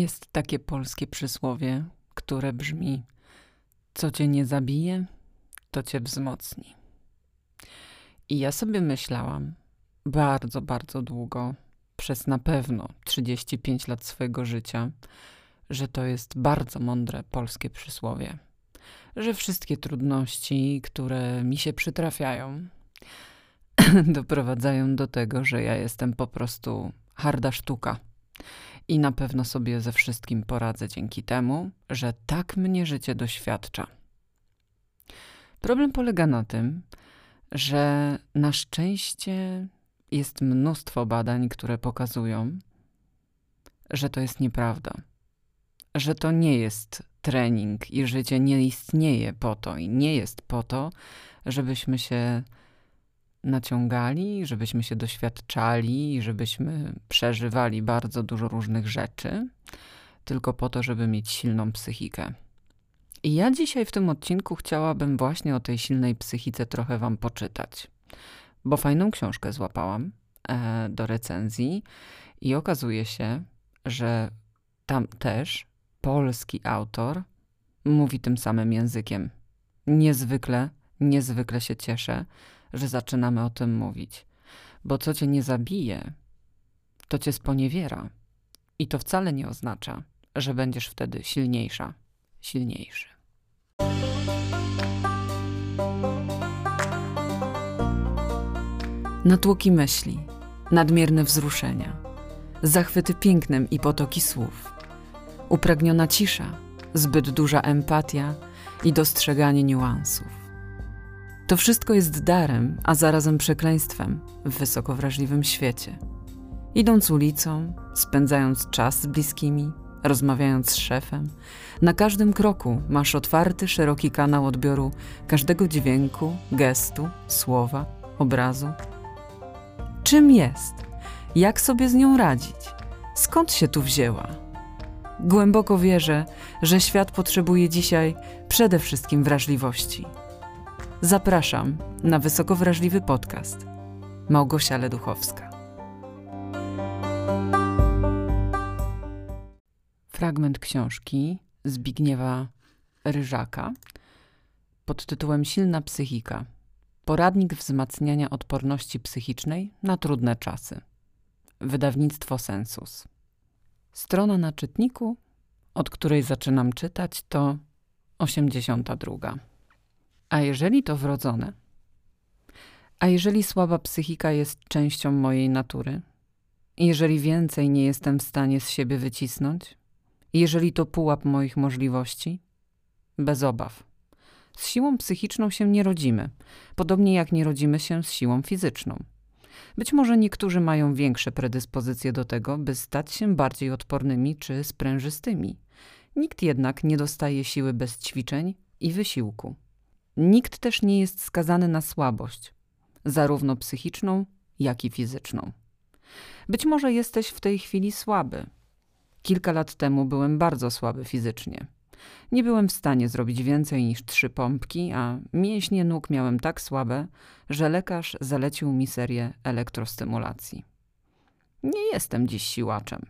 Jest takie polskie przysłowie, które brzmi: Co cię nie zabije, to cię wzmocni. I ja sobie myślałam bardzo, bardzo długo, przez na pewno 35 lat swojego życia, że to jest bardzo mądre polskie przysłowie. Że wszystkie trudności, które mi się przytrafiają, doprowadzają do tego, że ja jestem po prostu harda sztuka i na pewno sobie ze wszystkim poradzę dzięki temu, że tak mnie życie doświadcza. Problem polega na tym, że na szczęście jest mnóstwo badań, które pokazują, że to jest nieprawda. Że to nie jest trening i życie nie istnieje po to i nie jest po to, żebyśmy się naciągali, żebyśmy się doświadczali, żebyśmy przeżywali bardzo dużo różnych rzeczy, tylko po to, żeby mieć silną psychikę. I ja dzisiaj w tym odcinku chciałabym właśnie o tej silnej psychice trochę Wam poczytać, bo fajną książkę złapałam e, do recenzji i okazuje się, że tam też polski autor mówi tym samym językiem. Niezwykle, niezwykle się cieszę, że zaczynamy o tym mówić. Bo co cię nie zabije, to cię sponiewiera. I to wcale nie oznacza, że będziesz wtedy silniejsza, silniejszy. Natłoki myśli, nadmierne wzruszenia, zachwyty pięknem i potoki słów, upragniona cisza, zbyt duża empatia i dostrzeganie niuansów to wszystko jest darem, a zarazem przekleństwem w wysoko wrażliwym świecie. Idąc ulicą, spędzając czas z bliskimi, rozmawiając z szefem, na każdym kroku masz otwarty, szeroki kanał odbioru każdego dźwięku, gestu, słowa, obrazu. Czym jest? Jak sobie z nią radzić? Skąd się tu wzięła? Głęboko wierzę, że świat potrzebuje dzisiaj przede wszystkim wrażliwości Zapraszam na wysoko wrażliwy podcast. Małgosia Leduchowska. Fragment książki Zbigniewa Ryżaka pod tytułem Silna psychika. Poradnik wzmacniania odporności psychicznej na trudne czasy. Wydawnictwo Sensus. Strona na czytniku, od której zaczynam czytać, to 82. A jeżeli to wrodzone? A jeżeli słaba psychika jest częścią mojej natury? Jeżeli więcej nie jestem w stanie z siebie wycisnąć? Jeżeli to pułap moich możliwości? Bez obaw. Z siłą psychiczną się nie rodzimy, podobnie jak nie rodzimy się z siłą fizyczną. Być może niektórzy mają większe predyspozycje do tego, by stać się bardziej odpornymi czy sprężystymi. Nikt jednak nie dostaje siły bez ćwiczeń i wysiłku. Nikt też nie jest skazany na słabość, zarówno psychiczną, jak i fizyczną. Być może jesteś w tej chwili słaby. Kilka lat temu byłem bardzo słaby fizycznie. Nie byłem w stanie zrobić więcej niż trzy pompki, a mięśnie nóg miałem tak słabe, że lekarz zalecił mi serię elektrostymulacji. Nie jestem dziś siłaczem.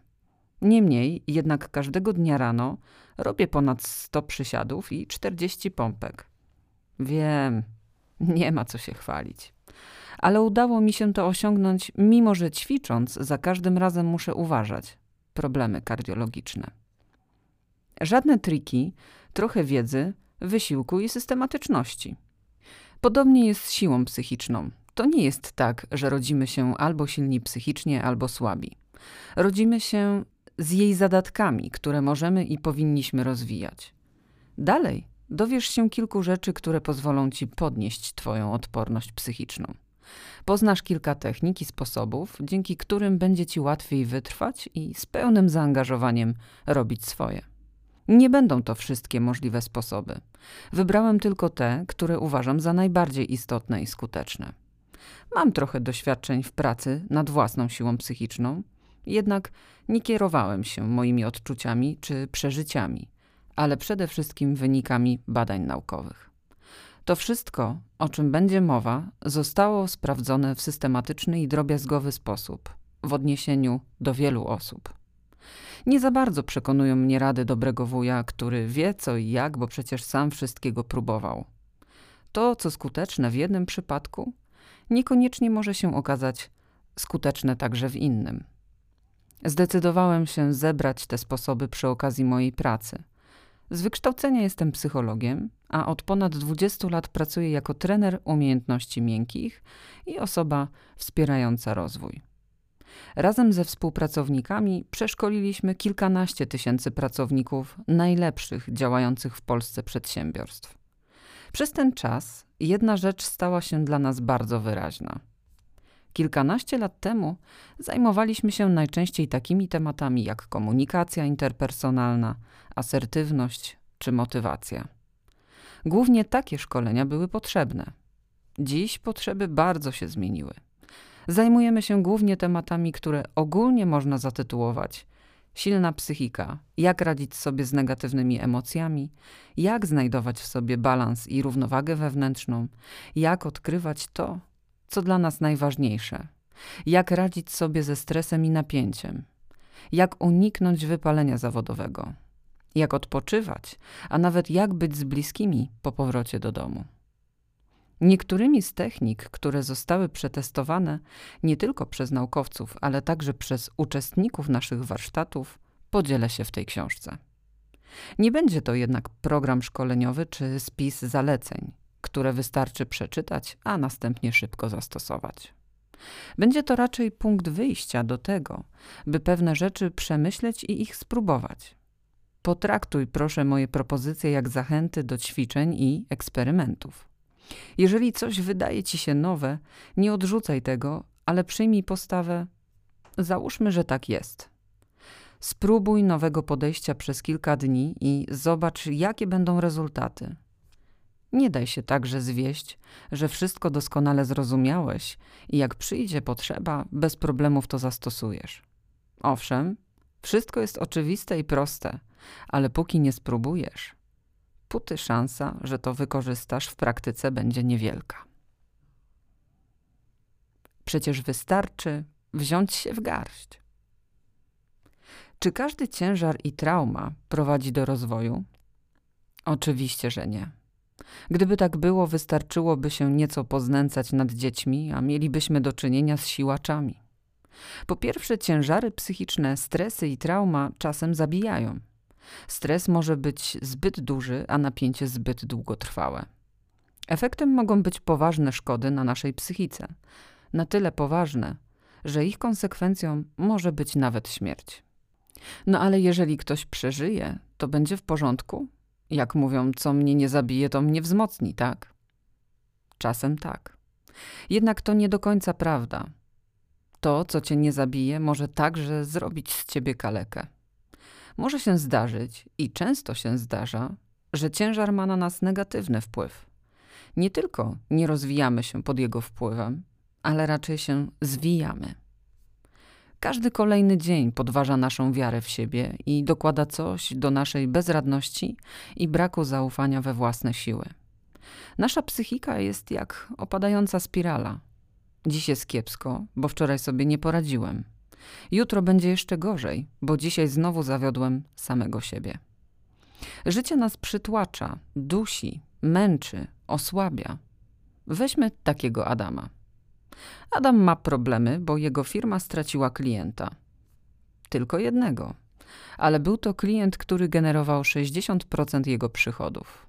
Niemniej jednak każdego dnia rano robię ponad 100 przysiadów i 40 pompek. Wiem, nie ma co się chwalić. Ale udało mi się to osiągnąć, mimo że ćwicząc, za każdym razem muszę uważać. Problemy kardiologiczne. Żadne triki, trochę wiedzy, wysiłku i systematyczności. Podobnie jest z siłą psychiczną. To nie jest tak, że rodzimy się albo silni psychicznie, albo słabi. Rodzimy się z jej zadatkami, które możemy i powinniśmy rozwijać. Dalej dowiesz się kilku rzeczy, które pozwolą ci podnieść Twoją odporność psychiczną. Poznasz kilka technik i sposobów, dzięki którym będzie ci łatwiej wytrwać i z pełnym zaangażowaniem robić swoje. Nie będą to wszystkie możliwe sposoby. Wybrałem tylko te, które uważam za najbardziej istotne i skuteczne. Mam trochę doświadczeń w pracy nad własną siłą psychiczną, jednak nie kierowałem się moimi odczuciami czy przeżyciami ale przede wszystkim wynikami badań naukowych. To wszystko, o czym będzie mowa, zostało sprawdzone w systematyczny i drobiazgowy sposób w odniesieniu do wielu osób. Nie za bardzo przekonują mnie rady dobrego wuja, który wie co i jak, bo przecież sam wszystkiego próbował. To, co skuteczne w jednym przypadku, niekoniecznie może się okazać skuteczne także w innym. Zdecydowałem się zebrać te sposoby przy okazji mojej pracy. Z wykształcenia jestem psychologiem, a od ponad 20 lat pracuję jako trener umiejętności miękkich i osoba wspierająca rozwój. Razem ze współpracownikami przeszkoliliśmy kilkanaście tysięcy pracowników najlepszych działających w Polsce przedsiębiorstw. Przez ten czas jedna rzecz stała się dla nas bardzo wyraźna. Kilkanaście lat temu zajmowaliśmy się najczęściej takimi tematami jak komunikacja interpersonalna, asertywność czy motywacja. Głównie takie szkolenia były potrzebne. Dziś potrzeby bardzo się zmieniły. Zajmujemy się głównie tematami, które ogólnie można zatytułować silna psychika, jak radzić sobie z negatywnymi emocjami, jak znajdować w sobie balans i równowagę wewnętrzną, jak odkrywać to, co dla nas najważniejsze, jak radzić sobie ze stresem i napięciem, jak uniknąć wypalenia zawodowego, jak odpoczywać, a nawet jak być z bliskimi po powrocie do domu. Niektórymi z technik, które zostały przetestowane nie tylko przez naukowców, ale także przez uczestników naszych warsztatów, podzielę się w tej książce. Nie będzie to jednak program szkoleniowy czy spis zaleceń, które wystarczy przeczytać, a następnie szybko zastosować. Będzie to raczej punkt wyjścia do tego, by pewne rzeczy przemyśleć i ich spróbować. Potraktuj proszę moje propozycje jak zachęty do ćwiczeń i eksperymentów. Jeżeli coś wydaje ci się nowe, nie odrzucaj tego, ale przyjmij postawę: załóżmy, że tak jest. Spróbuj nowego podejścia przez kilka dni i zobacz, jakie będą rezultaty. Nie daj się także zwieść, że wszystko doskonale zrozumiałeś i jak przyjdzie potrzeba, bez problemów to zastosujesz. Owszem, wszystko jest oczywiste i proste, ale póki nie spróbujesz, póty szansa, że to wykorzystasz w praktyce będzie niewielka. Przecież wystarczy wziąć się w garść. Czy każdy ciężar i trauma prowadzi do rozwoju? Oczywiście, że nie. Gdyby tak było, wystarczyłoby się nieco poznęcać nad dziećmi, a mielibyśmy do czynienia z siłaczami. Po pierwsze, ciężary psychiczne, stresy i trauma czasem zabijają. Stres może być zbyt duży, a napięcie zbyt długotrwałe. Efektem mogą być poważne szkody na naszej psychice. Na tyle poważne, że ich konsekwencją może być nawet śmierć. No ale jeżeli ktoś przeżyje, to będzie w porządku? Jak mówią, co mnie nie zabije, to mnie wzmocni, tak? Czasem tak. Jednak to nie do końca prawda. To, co cię nie zabije, może także zrobić z ciebie kalekę. Może się zdarzyć, i często się zdarza, że ciężar ma na nas negatywny wpływ. Nie tylko nie rozwijamy się pod jego wpływem, ale raczej się zwijamy. Każdy kolejny dzień podważa naszą wiarę w siebie i dokłada coś do naszej bezradności i braku zaufania we własne siły. Nasza psychika jest jak opadająca spirala. Dziś jest kiepsko, bo wczoraj sobie nie poradziłem. Jutro będzie jeszcze gorzej, bo dzisiaj znowu zawiodłem samego siebie. Życie nas przytłacza, dusi, męczy, osłabia. Weźmy takiego Adama. Adam ma problemy, bo jego firma straciła klienta. Tylko jednego. Ale był to klient, który generował 60% jego przychodów.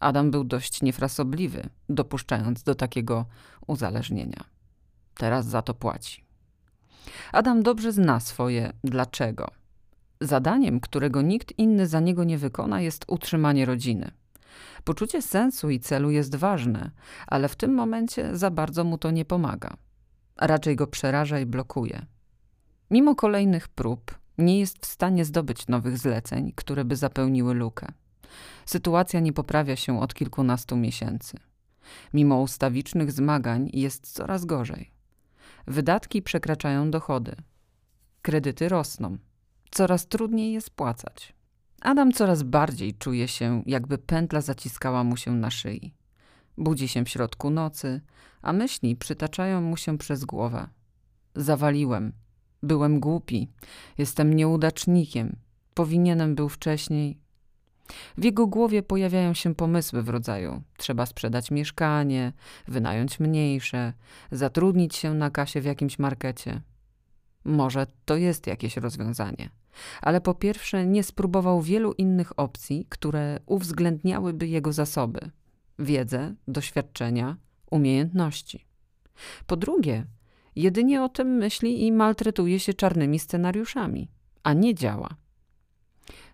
Adam był dość niefrasobliwy, dopuszczając do takiego uzależnienia. Teraz za to płaci. Adam dobrze zna swoje dlaczego. Zadaniem, którego nikt inny za niego nie wykona, jest utrzymanie rodziny. Poczucie sensu i celu jest ważne, ale w tym momencie za bardzo mu to nie pomaga. Raczej go przeraża i blokuje. Mimo kolejnych prób, nie jest w stanie zdobyć nowych zleceń, które by zapełniły lukę. Sytuacja nie poprawia się od kilkunastu miesięcy. Mimo ustawicznych zmagań jest coraz gorzej. Wydatki przekraczają dochody. Kredyty rosną. Coraz trudniej jest płacać. Adam coraz bardziej czuje się, jakby pętla zaciskała mu się na szyi. Budzi się w środku nocy, a myśli przytaczają mu się przez głowę. Zawaliłem. Byłem głupi, jestem nieudacznikiem, powinienem był wcześniej. W jego głowie pojawiają się pomysły w rodzaju: trzeba sprzedać mieszkanie, wynająć mniejsze, zatrudnić się na kasie w jakimś markecie. Może to jest jakieś rozwiązanie, ale po pierwsze nie spróbował wielu innych opcji, które uwzględniałyby jego zasoby wiedzę, doświadczenia, umiejętności. Po drugie, jedynie o tym myśli i maltretuje się czarnymi scenariuszami, a nie działa.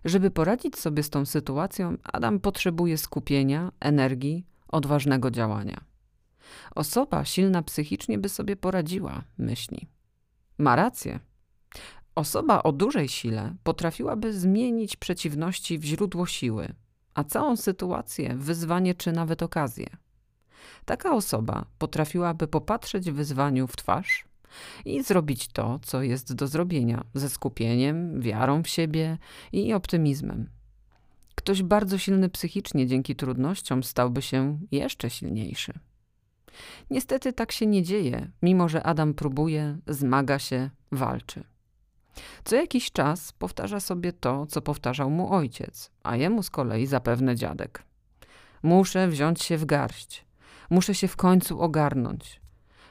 Żeby poradzić sobie z tą sytuacją, Adam potrzebuje skupienia, energii, odważnego działania. Osoba silna psychicznie by sobie poradziła, myśli. Ma rację. Osoba o dużej sile potrafiłaby zmienić przeciwności w źródło siły, a całą sytuację, wyzwanie czy nawet okazję. Taka osoba potrafiłaby popatrzeć wyzwaniu w twarz i zrobić to, co jest do zrobienia, ze skupieniem, wiarą w siebie i optymizmem. Ktoś bardzo silny psychicznie dzięki trudnościom stałby się jeszcze silniejszy. Niestety tak się nie dzieje, mimo że Adam próbuje, zmaga się, walczy. Co jakiś czas powtarza sobie to, co powtarzał mu ojciec, a jemu z kolei zapewne dziadek. Muszę wziąć się w garść. Muszę się w końcu ogarnąć.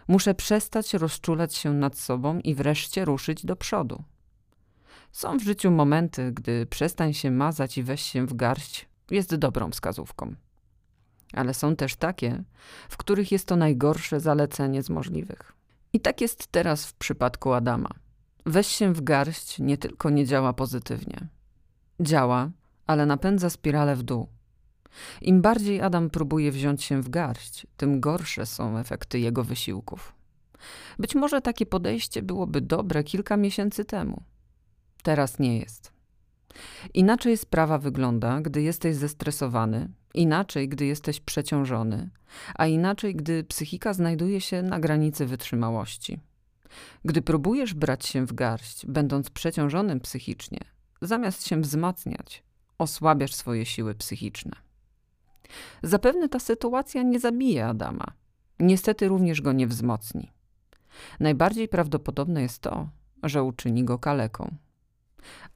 Muszę przestać rozczulać się nad sobą i wreszcie ruszyć do przodu. Są w życiu momenty, gdy przestań się mazać i weź się w garść jest dobrą wskazówką. Ale są też takie, w których jest to najgorsze zalecenie z możliwych. I tak jest teraz w przypadku Adama. Weź się w garść nie tylko nie działa pozytywnie. Działa, ale napędza spiralę w dół. Im bardziej Adam próbuje wziąć się w garść, tym gorsze są efekty jego wysiłków. Być może takie podejście byłoby dobre kilka miesięcy temu. Teraz nie jest. Inaczej sprawa wygląda, gdy jesteś zestresowany, inaczej, gdy jesteś przeciążony, a inaczej, gdy psychika znajduje się na granicy wytrzymałości. Gdy próbujesz brać się w garść, będąc przeciążonym psychicznie, zamiast się wzmacniać, osłabiasz swoje siły psychiczne. Zapewne ta sytuacja nie zabije Adama. Niestety również go nie wzmocni. Najbardziej prawdopodobne jest to, że uczyni go kaleką.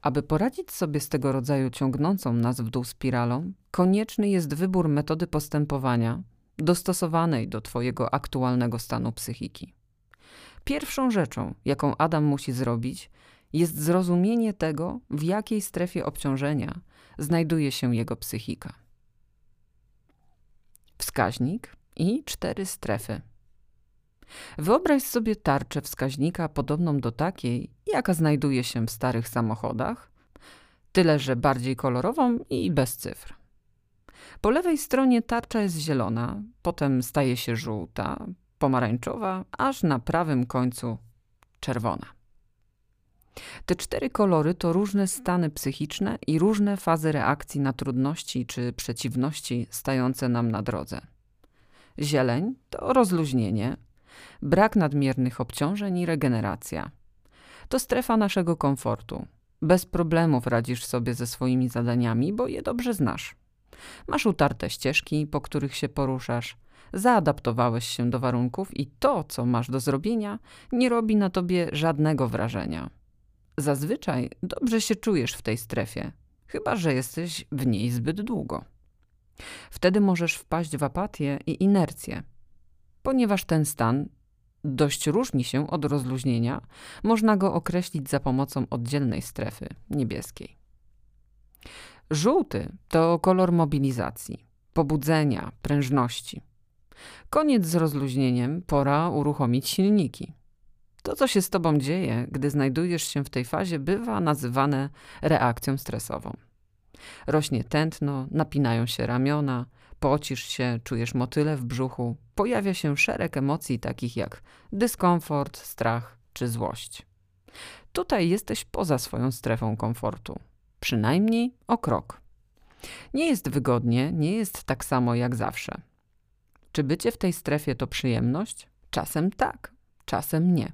Aby poradzić sobie z tego rodzaju ciągnącą nas w dół spiralą, konieczny jest wybór metody postępowania dostosowanej do Twojego aktualnego stanu psychiki. Pierwszą rzeczą, jaką Adam musi zrobić, jest zrozumienie tego, w jakiej strefie obciążenia znajduje się jego psychika. Wskaźnik i cztery strefy. Wyobraź sobie tarczę wskaźnika podobną do takiej, jaka znajduje się w starych samochodach, tyle że bardziej kolorową i bez cyfr. Po lewej stronie tarcza jest zielona, potem staje się żółta, pomarańczowa, aż na prawym końcu czerwona. Te cztery kolory to różne stany psychiczne i różne fazy reakcji na trudności czy przeciwności stające nam na drodze. Zieleń to rozluźnienie, brak nadmiernych obciążeń i regeneracja. To strefa naszego komfortu. Bez problemów radzisz sobie ze swoimi zadaniami, bo je dobrze znasz. Masz utarte ścieżki, po których się poruszasz, zaadaptowałeś się do warunków i to, co masz do zrobienia, nie robi na tobie żadnego wrażenia. Zazwyczaj dobrze się czujesz w tej strefie, chyba że jesteś w niej zbyt długo. Wtedy możesz wpaść w apatię i inercję. Ponieważ ten stan dość różni się od rozluźnienia, można go określić za pomocą oddzielnej strefy niebieskiej. Żółty to kolor mobilizacji, pobudzenia, prężności. Koniec z rozluźnieniem, pora uruchomić silniki. To, co się z tobą dzieje, gdy znajdujesz się w tej fazie, bywa nazywane reakcją stresową. Rośnie tętno, napinają się ramiona, pocisz się, czujesz motyle w brzuchu, pojawia się szereg emocji takich jak dyskomfort, strach czy złość. Tutaj jesteś poza swoją strefą komfortu, przynajmniej o krok. Nie jest wygodnie, nie jest tak samo jak zawsze. Czy bycie w tej strefie to przyjemność? Czasem tak, czasem nie.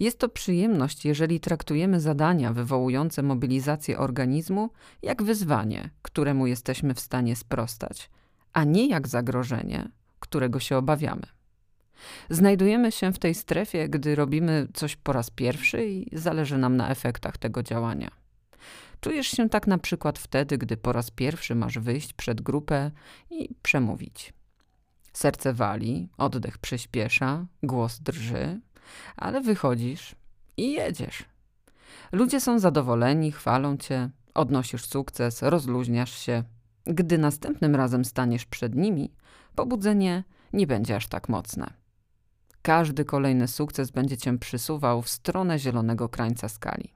Jest to przyjemność, jeżeli traktujemy zadania wywołujące mobilizację organizmu jak wyzwanie, któremu jesteśmy w stanie sprostać, a nie jak zagrożenie, którego się obawiamy. Znajdujemy się w tej strefie, gdy robimy coś po raz pierwszy i zależy nam na efektach tego działania. Czujesz się tak na przykład wtedy, gdy po raz pierwszy masz wyjść przed grupę i przemówić. Serce wali, oddech przyspiesza, głos drży, ale wychodzisz i jedziesz. Ludzie są zadowoleni, chwalą cię, odnosisz sukces, rozluźniasz się. Gdy następnym razem staniesz przed nimi, pobudzenie nie będzie aż tak mocne. Każdy kolejny sukces będzie cię przysuwał w stronę zielonego krańca skali.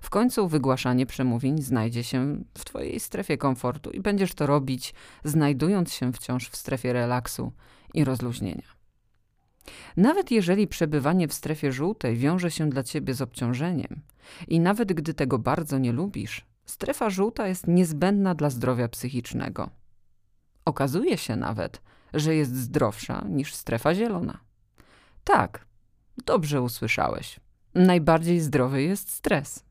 W końcu wygłaszanie przemówień znajdzie się w Twojej strefie komfortu i będziesz to robić, znajdując się wciąż w strefie relaksu i rozluźnienia. Nawet jeżeli przebywanie w strefie żółtej wiąże się dla Ciebie z obciążeniem i nawet gdy tego bardzo nie lubisz, strefa żółta jest niezbędna dla zdrowia psychicznego. Okazuje się nawet, że jest zdrowsza niż strefa zielona. Tak, dobrze usłyszałeś. Najbardziej zdrowy jest stres.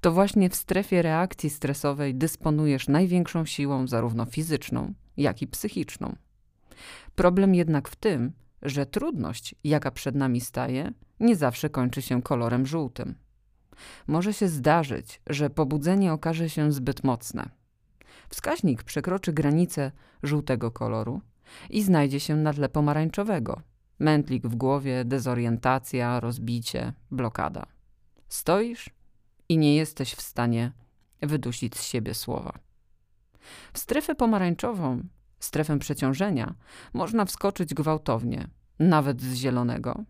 To właśnie w strefie reakcji stresowej dysponujesz największą siłą, zarówno fizyczną, jak i psychiczną. Problem jednak w tym, że trudność, jaka przed nami staje, nie zawsze kończy się kolorem żółtym. Może się zdarzyć, że pobudzenie okaże się zbyt mocne. Wskaźnik przekroczy granicę żółtego koloru i znajdzie się na tle pomarańczowego. Mętlik w głowie, dezorientacja, rozbicie, blokada. Stoisz i nie jesteś w stanie wydusić z siebie słowa. W strefę pomarańczową, strefę przeciążenia, można wskoczyć gwałtownie, nawet z zielonego,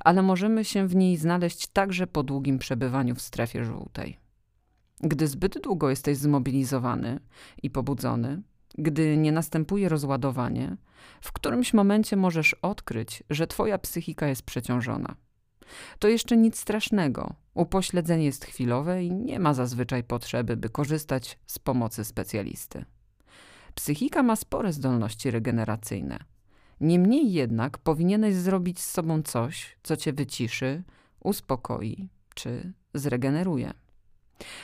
ale możemy się w niej znaleźć także po długim przebywaniu w strefie żółtej. Gdy zbyt długo jesteś zmobilizowany i pobudzony, gdy nie następuje rozładowanie, w którymś momencie możesz odkryć, że twoja psychika jest przeciążona. To jeszcze nic strasznego. Upośledzenie jest chwilowe i nie ma zazwyczaj potrzeby, by korzystać z pomocy specjalisty. Psychika ma spore zdolności regeneracyjne. Niemniej jednak powinieneś zrobić z sobą coś, co cię wyciszy, uspokoi czy zregeneruje.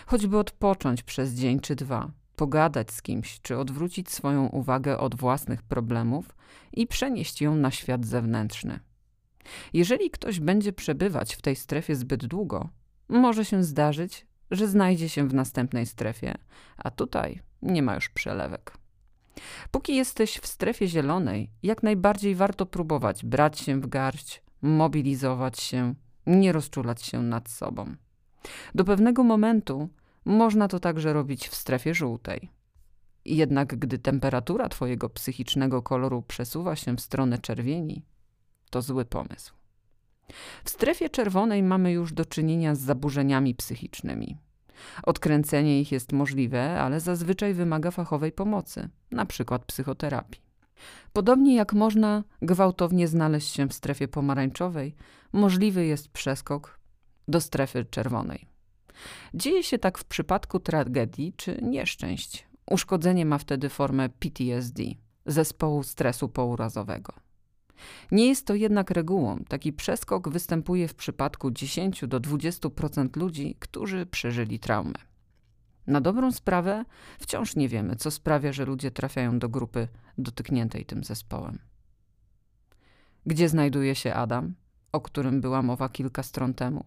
Choćby odpocząć przez dzień czy dwa, pogadać z kimś, czy odwrócić swoją uwagę od własnych problemów i przenieść ją na świat zewnętrzny. Jeżeli ktoś będzie przebywać w tej strefie zbyt długo, może się zdarzyć, że znajdzie się w następnej strefie, a tutaj nie ma już przelewek. Póki jesteś w strefie zielonej, jak najbardziej warto próbować brać się w garść, mobilizować się, nie rozczulać się nad sobą. Do pewnego momentu można to także robić w strefie żółtej. Jednak gdy temperatura twojego psychicznego koloru przesuwa się w stronę czerwieni, to zły pomysł. W strefie czerwonej mamy już do czynienia z zaburzeniami psychicznymi. Odkręcenie ich jest możliwe, ale zazwyczaj wymaga fachowej pomocy, np. psychoterapii. Podobnie jak można gwałtownie znaleźć się w strefie pomarańczowej, możliwy jest przeskok do strefy czerwonej. Dzieje się tak w przypadku tragedii czy nieszczęść. Uszkodzenie ma wtedy formę PTSD, zespołu stresu pourazowego. Nie jest to jednak regułą. Taki przeskok występuje w przypadku 10 do 20% ludzi, którzy przeżyli traumę. Na dobrą sprawę wciąż nie wiemy, co sprawia, że ludzie trafiają do grupy dotkniętej tym zespołem. Gdzie znajduje się Adam, o którym była mowa kilka stron temu?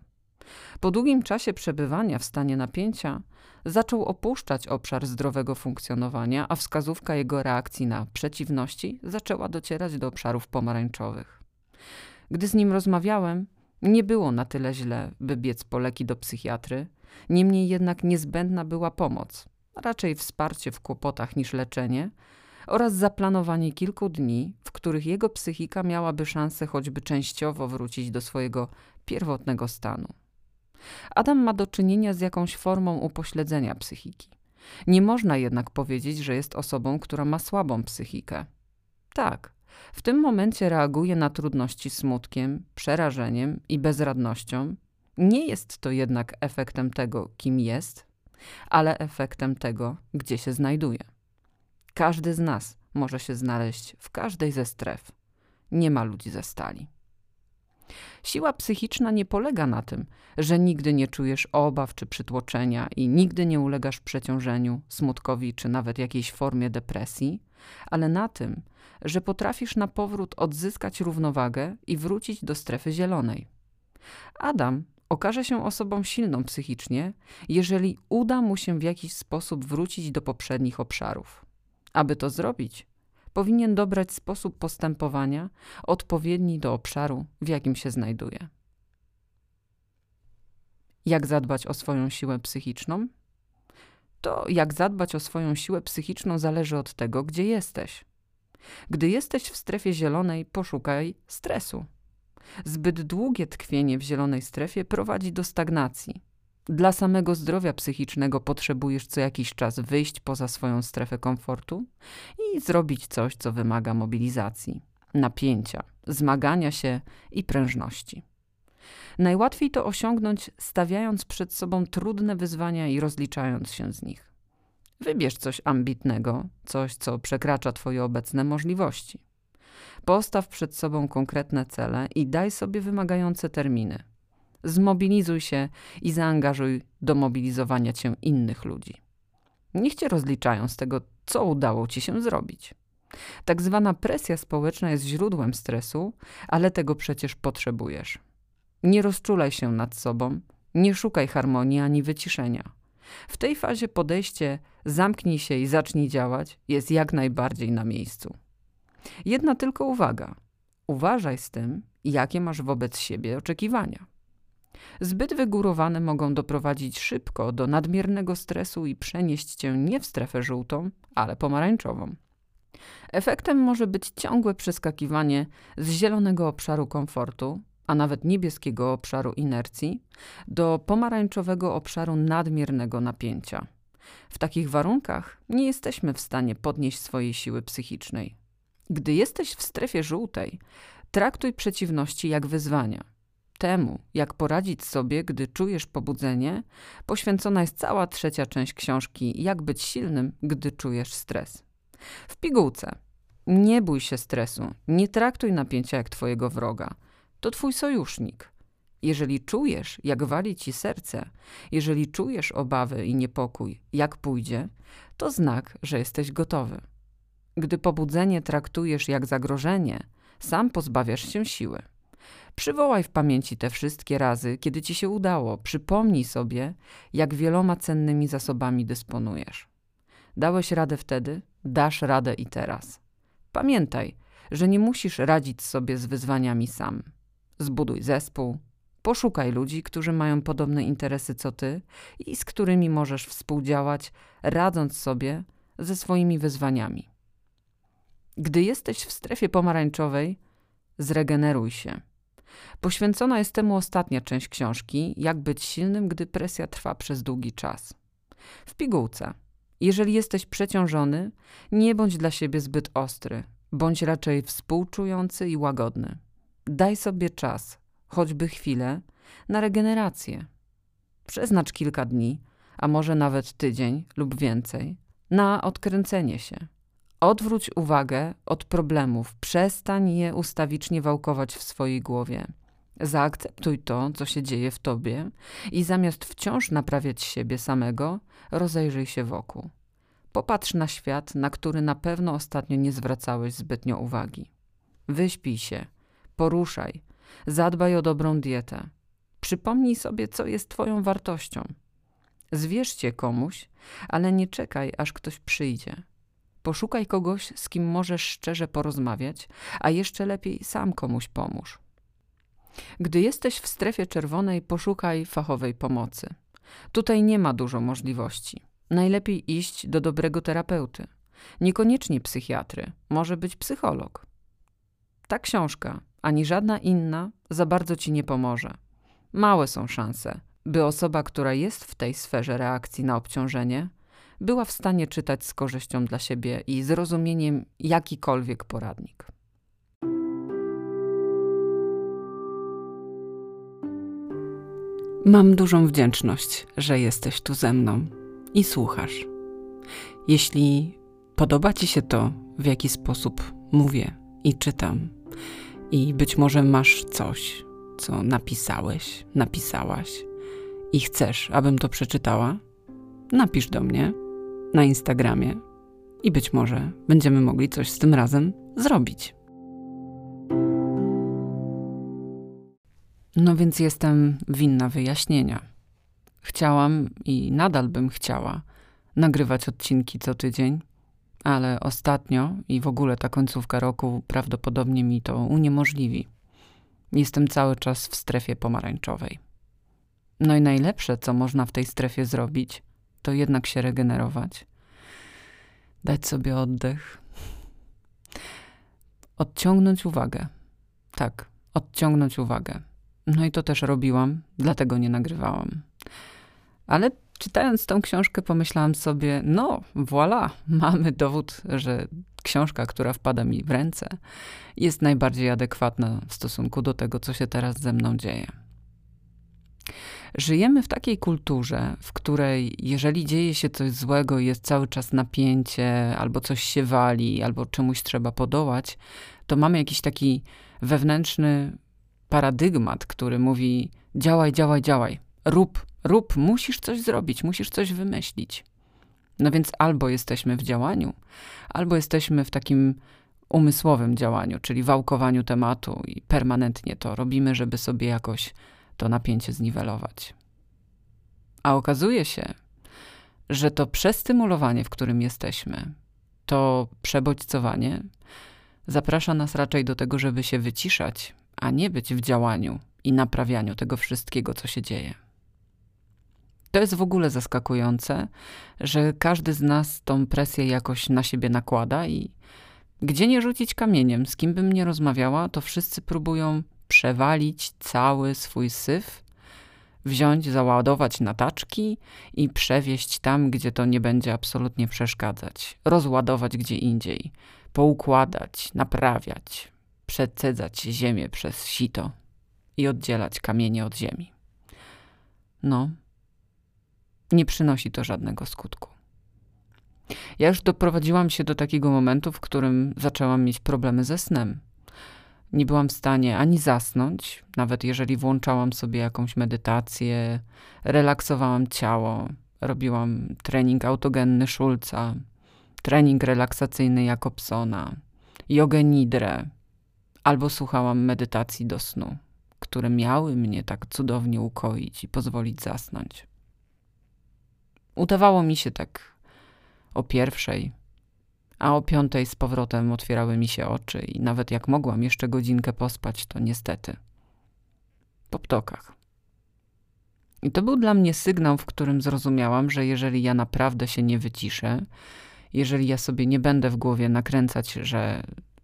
Po długim czasie przebywania w stanie napięcia zaczął opuszczać obszar zdrowego funkcjonowania, a wskazówka jego reakcji na przeciwności zaczęła docierać do obszarów pomarańczowych. Gdy z nim rozmawiałem, nie było na tyle źle, by biec po leki do psychiatry, niemniej jednak niezbędna była pomoc, raczej wsparcie w kłopotach niż leczenie, oraz zaplanowanie kilku dni, w których jego psychika miałaby szansę choćby częściowo wrócić do swojego pierwotnego stanu. Adam ma do czynienia z jakąś formą upośledzenia psychiki. Nie można jednak powiedzieć, że jest osobą, która ma słabą psychikę. Tak, w tym momencie reaguje na trudności smutkiem, przerażeniem i bezradnością. Nie jest to jednak efektem tego, kim jest, ale efektem tego, gdzie się znajduje. Każdy z nas może się znaleźć w każdej ze stref. Nie ma ludzi ze stali. Siła psychiczna nie polega na tym, że nigdy nie czujesz obaw czy przytłoczenia i nigdy nie ulegasz przeciążeniu, smutkowi czy nawet jakiejś formie depresji, ale na tym, że potrafisz na powrót odzyskać równowagę i wrócić do strefy zielonej. Adam okaże się osobą silną psychicznie, jeżeli uda mu się w jakiś sposób wrócić do poprzednich obszarów. Aby to zrobić, powinien dobrać sposób postępowania odpowiedni do obszaru, w jakim się znajduje. Jak zadbać o swoją siłę psychiczną? To, jak zadbać o swoją siłę psychiczną, zależy od tego, gdzie jesteś. Gdy jesteś w strefie zielonej, poszukaj stresu. Zbyt długie tkwienie w zielonej strefie prowadzi do stagnacji. Dla samego zdrowia psychicznego potrzebujesz co jakiś czas wyjść poza swoją strefę komfortu i zrobić coś, co wymaga mobilizacji, napięcia, zmagania się i prężności. Najłatwiej to osiągnąć, stawiając przed sobą trudne wyzwania i rozliczając się z nich. Wybierz coś ambitnego, coś, co przekracza Twoje obecne możliwości. Postaw przed sobą konkretne cele i daj sobie wymagające terminy. Zmobilizuj się i zaangażuj do mobilizowania cię innych ludzi. Niech cię rozliczają z tego, co udało ci się zrobić. Tak zwana presja społeczna jest źródłem stresu, ale tego przecież potrzebujesz. Nie rozczulaj się nad sobą, nie szukaj harmonii ani wyciszenia. W tej fazie podejście zamknij się i zacznij działać jest jak najbardziej na miejscu. Jedna tylko uwaga. Uważaj z tym, jakie masz wobec siebie oczekiwania. Zbyt wygórowane mogą doprowadzić szybko do nadmiernego stresu i przenieść cię nie w strefę żółtą, ale pomarańczową. Efektem może być ciągłe przeskakiwanie z zielonego obszaru komfortu, a nawet niebieskiego obszaru inercji, do pomarańczowego obszaru nadmiernego napięcia. W takich warunkach nie jesteśmy w stanie podnieść swojej siły psychicznej. Gdy jesteś w strefie żółtej, traktuj przeciwności jak wyzwania. Temu, jak poradzić sobie, gdy czujesz pobudzenie, poświęcona jest cała trzecia część książki Jak być silnym, gdy czujesz stres. W pigułce. Nie bój się stresu, nie traktuj napięcia jak twojego wroga. To twój sojusznik. Jeżeli czujesz, jak wali ci serce, jeżeli czujesz obawy i niepokój, jak pójdzie, to znak, że jesteś gotowy. Gdy pobudzenie traktujesz jak zagrożenie, sam pozbawiasz się siły. Przywołaj w pamięci te wszystkie razy, kiedy ci się udało. Przypomnij sobie, jak wieloma cennymi zasobami dysponujesz. Dałeś radę wtedy, dasz radę i teraz. Pamiętaj, że nie musisz radzić sobie z wyzwaniami sam. Zbuduj zespół, poszukaj ludzi, którzy mają podobne interesy co ty i z którymi możesz współdziałać, radząc sobie ze swoimi wyzwaniami. Gdy jesteś w strefie pomarańczowej, zregeneruj się. Poświęcona jest temu ostatnia część książki, jak być silnym, gdy presja trwa przez długi czas. W pigułce. Jeżeli jesteś przeciążony, nie bądź dla siebie zbyt ostry, bądź raczej współczujący i łagodny. Daj sobie czas, choćby chwilę, na regenerację. Przeznacz kilka dni, a może nawet tydzień lub więcej, na odkręcenie się. Odwróć uwagę od problemów, przestań je ustawicznie wałkować w swojej głowie. Zaakceptuj to, co się dzieje w tobie i zamiast wciąż naprawiać siebie samego, rozejrzyj się wokół. Popatrz na świat, na który na pewno ostatnio nie zwracałeś zbytnio uwagi. Wyśpij się, poruszaj, zadbaj o dobrą dietę. Przypomnij sobie, co jest Twoją wartością. Zwierzcie komuś, ale nie czekaj, aż ktoś przyjdzie. Poszukaj kogoś, z kim możesz szczerze porozmawiać, a jeszcze lepiej sam komuś pomóż. Gdy jesteś w strefie czerwonej, poszukaj fachowej pomocy. Tutaj nie ma dużo możliwości. Najlepiej iść do dobrego terapeuty. Niekoniecznie psychiatry, może być psycholog. Ta książka, ani żadna inna, za bardzo ci nie pomoże. Małe są szanse, by osoba, która jest w tej sferze reakcji na obciążenie, była w stanie czytać z korzyścią dla siebie i zrozumieniem jakikolwiek poradnik. Mam dużą wdzięczność, że jesteś tu ze mną i słuchasz. Jeśli podoba Ci się to, w jaki sposób mówię i czytam, i być może masz coś, co napisałeś, napisałaś i chcesz, abym to przeczytała, napisz do mnie na Instagramie i być może będziemy mogli coś z tym razem zrobić. No więc jestem winna wyjaśnienia. Chciałam i nadal bym chciała nagrywać odcinki co tydzień, ale ostatnio i w ogóle ta końcówka roku prawdopodobnie mi to uniemożliwi. Jestem cały czas w strefie pomarańczowej. No i najlepsze, co można w tej strefie zrobić, to jednak się regenerować. Dać sobie oddech. Odciągnąć uwagę. Tak, odciągnąć uwagę. No i to też robiłam, dlatego nie nagrywałam. Ale czytając tą książkę, pomyślałam sobie: no, voilà, mamy dowód, że książka, która wpada mi w ręce, jest najbardziej adekwatna w stosunku do tego, co się teraz ze mną dzieje. Żyjemy w takiej kulturze, w której jeżeli dzieje się coś złego, jest cały czas napięcie, albo coś się wali, albo czemuś trzeba podołać, to mamy jakiś taki wewnętrzny paradygmat, który mówi: działaj, działaj, działaj, rób, rób, musisz coś zrobić, musisz coś wymyślić. No więc albo jesteśmy w działaniu, albo jesteśmy w takim umysłowym działaniu, czyli wałkowaniu tematu i permanentnie to robimy, żeby sobie jakoś to napięcie zniwelować. A okazuje się, że to przestymulowanie, w którym jesteśmy, to przebodźcowanie, zaprasza nas raczej do tego, żeby się wyciszać, a nie być w działaniu i naprawianiu tego wszystkiego, co się dzieje. To jest w ogóle zaskakujące, że każdy z nas tą presję jakoś na siebie nakłada i gdzie nie rzucić kamieniem, z kim bym nie rozmawiała, to wszyscy próbują przewalić cały swój syf, wziąć, załadować na taczki i przewieźć tam, gdzie to nie będzie absolutnie przeszkadzać, rozładować gdzie indziej, poukładać, naprawiać, przecedzać ziemię przez sito i oddzielać kamienie od ziemi. No, nie przynosi to żadnego skutku. Ja już doprowadziłam się do takiego momentu, w którym zaczęłam mieć problemy ze snem. Nie byłam w stanie ani zasnąć, nawet jeżeli włączałam sobie jakąś medytację, relaksowałam ciało, robiłam trening autogenny Schulza, trening relaksacyjny Jakobsona, jogę nidrę, albo słuchałam medytacji do snu, które miały mnie tak cudownie ukoić i pozwolić zasnąć. Udawało mi się tak o pierwszej, a o piątej z powrotem otwierały mi się oczy i nawet jak mogłam jeszcze godzinkę pospać, to niestety po ptokach. I to był dla mnie sygnał, w którym zrozumiałam, że jeżeli ja naprawdę się nie wyciszę, jeżeli ja sobie nie będę w głowie nakręcać, że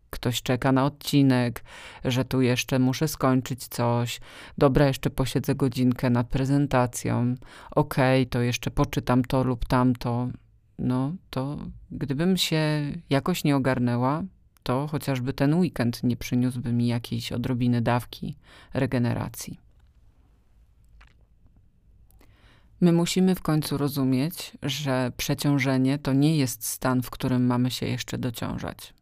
ktoś czeka na odcinek, że tu jeszcze muszę skończyć coś, dobra, jeszcze posiedzę godzinkę nad prezentacją, okej, okay, to jeszcze poczytam to lub tamto, no to gdybym się jakoś nie ogarnęła, to chociażby ten weekend nie przyniósłby mi jakiejś odrobiny dawki regeneracji. My musimy w końcu rozumieć, że przeciążenie to nie jest stan, w którym mamy się jeszcze dociążać.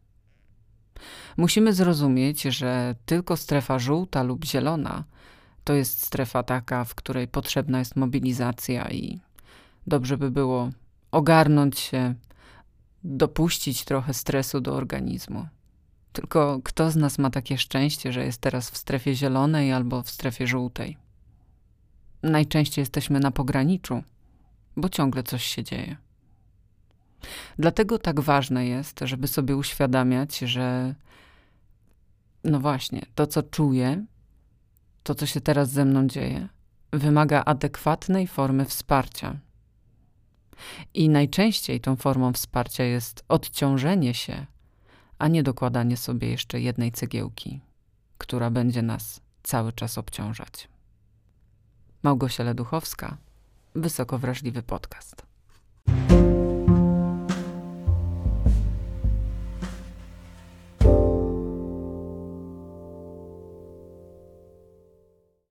Musimy zrozumieć, że tylko strefa żółta lub zielona to jest strefa taka, w której potrzebna jest mobilizacja i dobrze by było ogarnąć się, dopuścić trochę stresu do organizmu. Tylko kto z nas ma takie szczęście, że jest teraz w strefie zielonej albo w strefie żółtej? Najczęściej jesteśmy na pograniczu, bo ciągle coś się dzieje. Dlatego tak ważne jest, żeby sobie uświadamiać, że no właśnie, to co czuję, to co się teraz ze mną dzieje, wymaga adekwatnej formy wsparcia. I najczęściej tą formą wsparcia jest odciążenie się, a nie dokładanie sobie jeszcze jednej cegiełki, która będzie nas cały czas obciążać. Małgosia Leduchowska, Wysoko Wrażliwy Podcast.